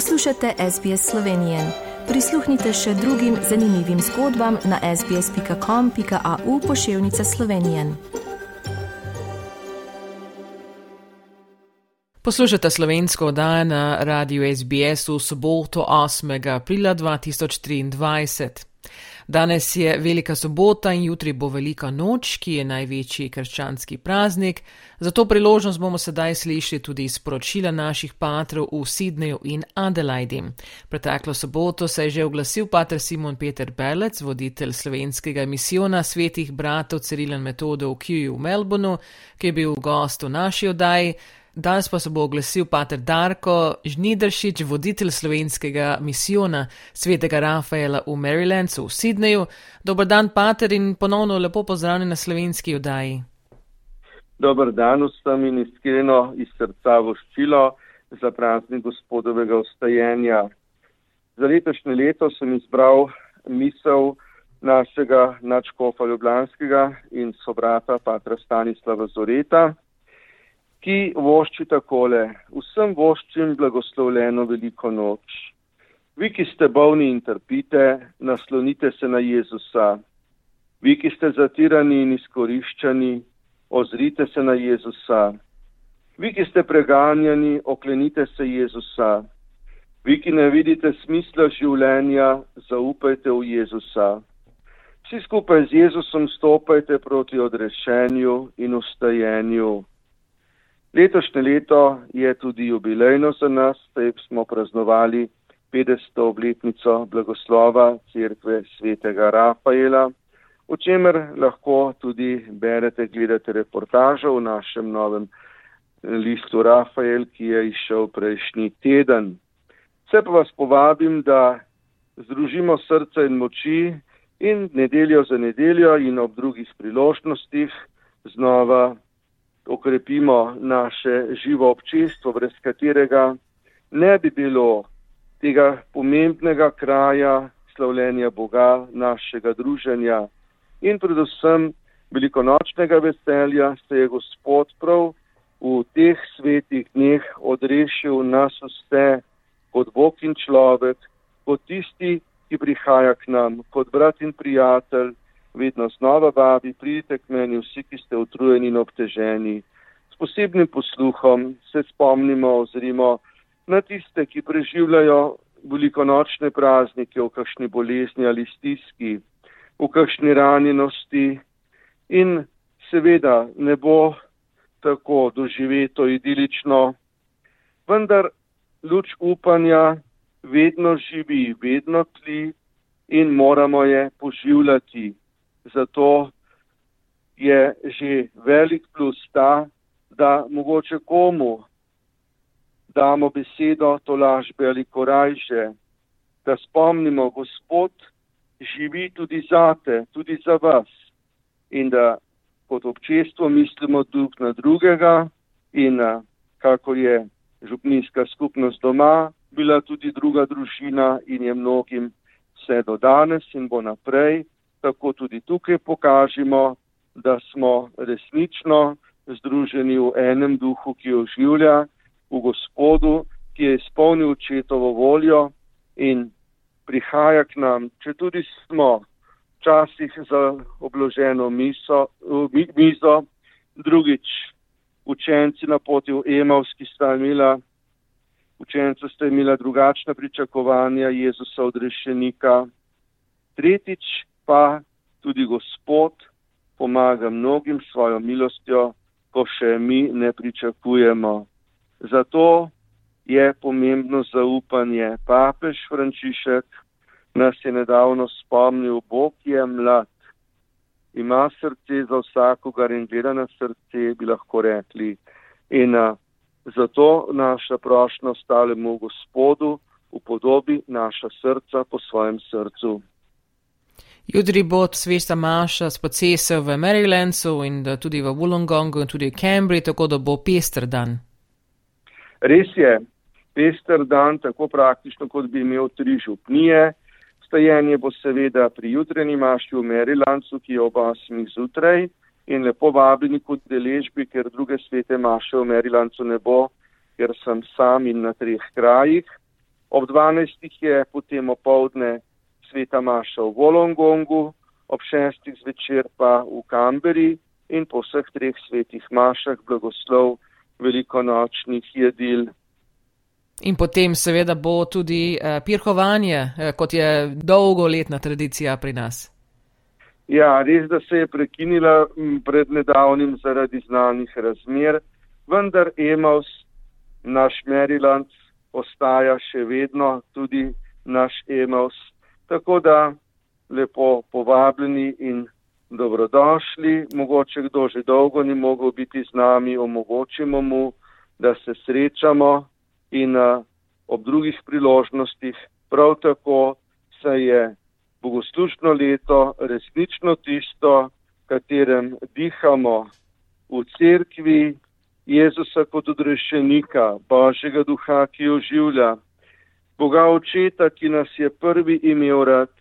Poslušate SBS Slovenije. Prisluhnite še drugim zanimivim zgodbam na sbsp.com.au pošiljka Slovenije. Poslušate slovensko oddajo na radiju SBS v soboto 8. aprila 2023. Danes je Velika sobota in jutri bo Velika noč, ki je največji krščanski praznik. Za to priložnost bomo sedaj slišali tudi sporočila naših patrov v Sydneyju in Adelaidi. Preteklo soboto se je že oglasil pater Simon Peter Belec, voditelj slovenskega misijona svetih bratov Cerilen metodov v Kiju v Melbournu, ki je bil gost v naši oddaji. Danes pa se bo oglasil pater Darko Žnidršič, voditelj slovenskega misijona svetega Rafaela v Marylandu v Sydneyju. Dobar dan, pater, in ponovno lepo pozdravljen na slovenski oddaji. Dobar dan vsem in iskreno iz srca voščilo za praznik gospodovega ustajenja. Za letošnje leto sem izbral misel našega načkofa Ljubljanskega in sobrata patra Stanislava Zoreta ki vošči takole, vsem voščim blagoslovljeno veliko noč. Vi, ki ste bolni in trpite, naslonite se na Jezusa. Vi, ki ste zatirani in izkoriščani, ozrite se na Jezusa. Vi, ki ste preganjani, oklenite se Jezusa. Vi, ki ne vidite smisla življenja, zaupajte v Jezusa. Vsi skupaj z Jezusom stopajte proti odrešenju in ustajenju. Letošnje leto je tudi jubilejno za nas, saj smo praznovali 50. obletnico blagoslova Cerkve svetega Rafaela, o čemer lahko tudi berete, gledate reportažo v našem novem listu Rafael, ki je išel prejšnji teden. Vse pa vas povabim, da združimo srce in moči in nedeljo za nedeljo in ob drugih priložnostih znova okrepimo naše živo občestvo, brez katerega ne bi bilo tega pomembnega kraja slavljenja Boga, našega druženja. In predvsem velikonočnega veselja se je Gospod prav v teh svetih dneh odrešil nas vse kot Bog in človek, kot tisti, ki prihaja k nam, kot brat in prijatelj, vedno znova vabi, pridite k meni vsi, ki ste utrujeni in obteženi. S posebnim posluhom se spomnimo ozirimo na tiste, ki preživljajo velikonočne praznike v kakšni bolezni ali stiski, v kakšni ranjenosti in seveda ne bo tako doživeto idilično, vendar luč upanja vedno živi, vedno tli in moramo je poživljati zato je že velik plus ta, da mogoče komu damo besedo to lažbe ali korajže, da spomnimo, Gospod živi tudi zate, tudi za vas. In da kot občestvo mislimo drug na drugega in kako je župninska skupnost doma, bila tudi druga družina in je mnogim vse do danes in bo naprej tako tudi tukaj pokažemo, da smo resnično združeni v enem duhu, ki jo življa v Gospodu, ki je izpolnil očetovo voljo in prihaja k nam, če tudi smo včasih za obloženo miso, mizo, drugič učenci na poti v Emavski sta imela, učenci sta imela drugačna pričakovanja Jezusa odrešenika, tretjič pa tudi Gospod pomaga mnogim svojo milostjo, ko še mi ne pričakujemo. Zato je pomembno zaupanje. Papež Frančišek nas je nedavno spomnil, Bog je mlad, ima srce za vsakogar in gleda na srce, bi lahko rekli. In a, zato naša prošnja ostalemu Gospodu v podobi naša srca po svojem srcu. Jutri bo svesta Maša spocesel v Marylandu in tudi v Wollongongu in tudi v Cambridge, tako da bo pester dan. Res je, pester dan, tako praktično, kot bi imel tri župnije. Stajenje bo seveda pri jutrenji maši v Marylandu, ki je ob 8. zjutraj in lepo vabljeni kot deležbi, ker druge svete maše v Marylandu ne bo, ker sem sam in na treh krajih. Ob 12. je potem opovdne sveta maša v Volongongu, ob 6. zvečer pa v Kamberi in po vseh treh svetih mašah blagoslov velikonočnih jedil. In potem seveda bo tudi uh, pirhovanje, uh, kot je dolgoletna tradicija pri nas. Ja, res, da se je prekinila pred nedavnim zaradi znanih razmer, vendar Emaus, naš Maryland, ostaja še vedno tudi naš Emaus. Tako da lepo povabljeni in dobrodošli. Mogoče kdo že dolgo ni mogel biti z nami, omogočimo mu, da se srečamo in uh, ob drugih priložnostih prav tako se je bogoslužno leto resnično tisto, katerem dihamo v cerkvi Jezusa kot odrešenika, Božjega duha, ki oživlja, Boga očeta, ki nas je prvi imel rad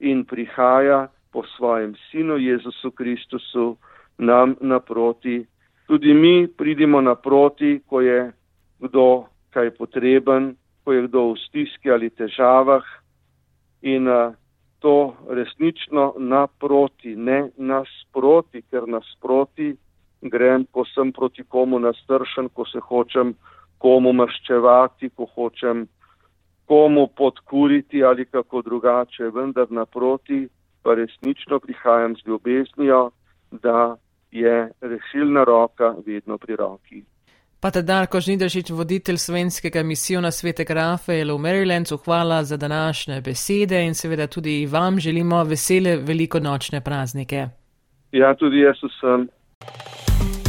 in prihaja po svojem sinu Jezusu Kristusu nam naproti. Tudi mi pridimo naproti, ko je kdo kaj potreben, ko je kdo v stiski ali težavah in to resnično naproti, ne nasproti, ker nasproti grem, ko sem proti komu nastršen, ko se hočem komu maščevati, ko hočem komu podkuriti ali kako drugače, vendar naproti pa resnično prihajam z ljubeznijo, da je rešilna roka vedno pri roki. Pa te Darko Žnidešič, voditelj slovenskega misijona svetega Rafaela v Marylandu, hvala za današnje besede in seveda tudi vam želimo vesele velikonočne praznike. Ja, tudi jaz sem.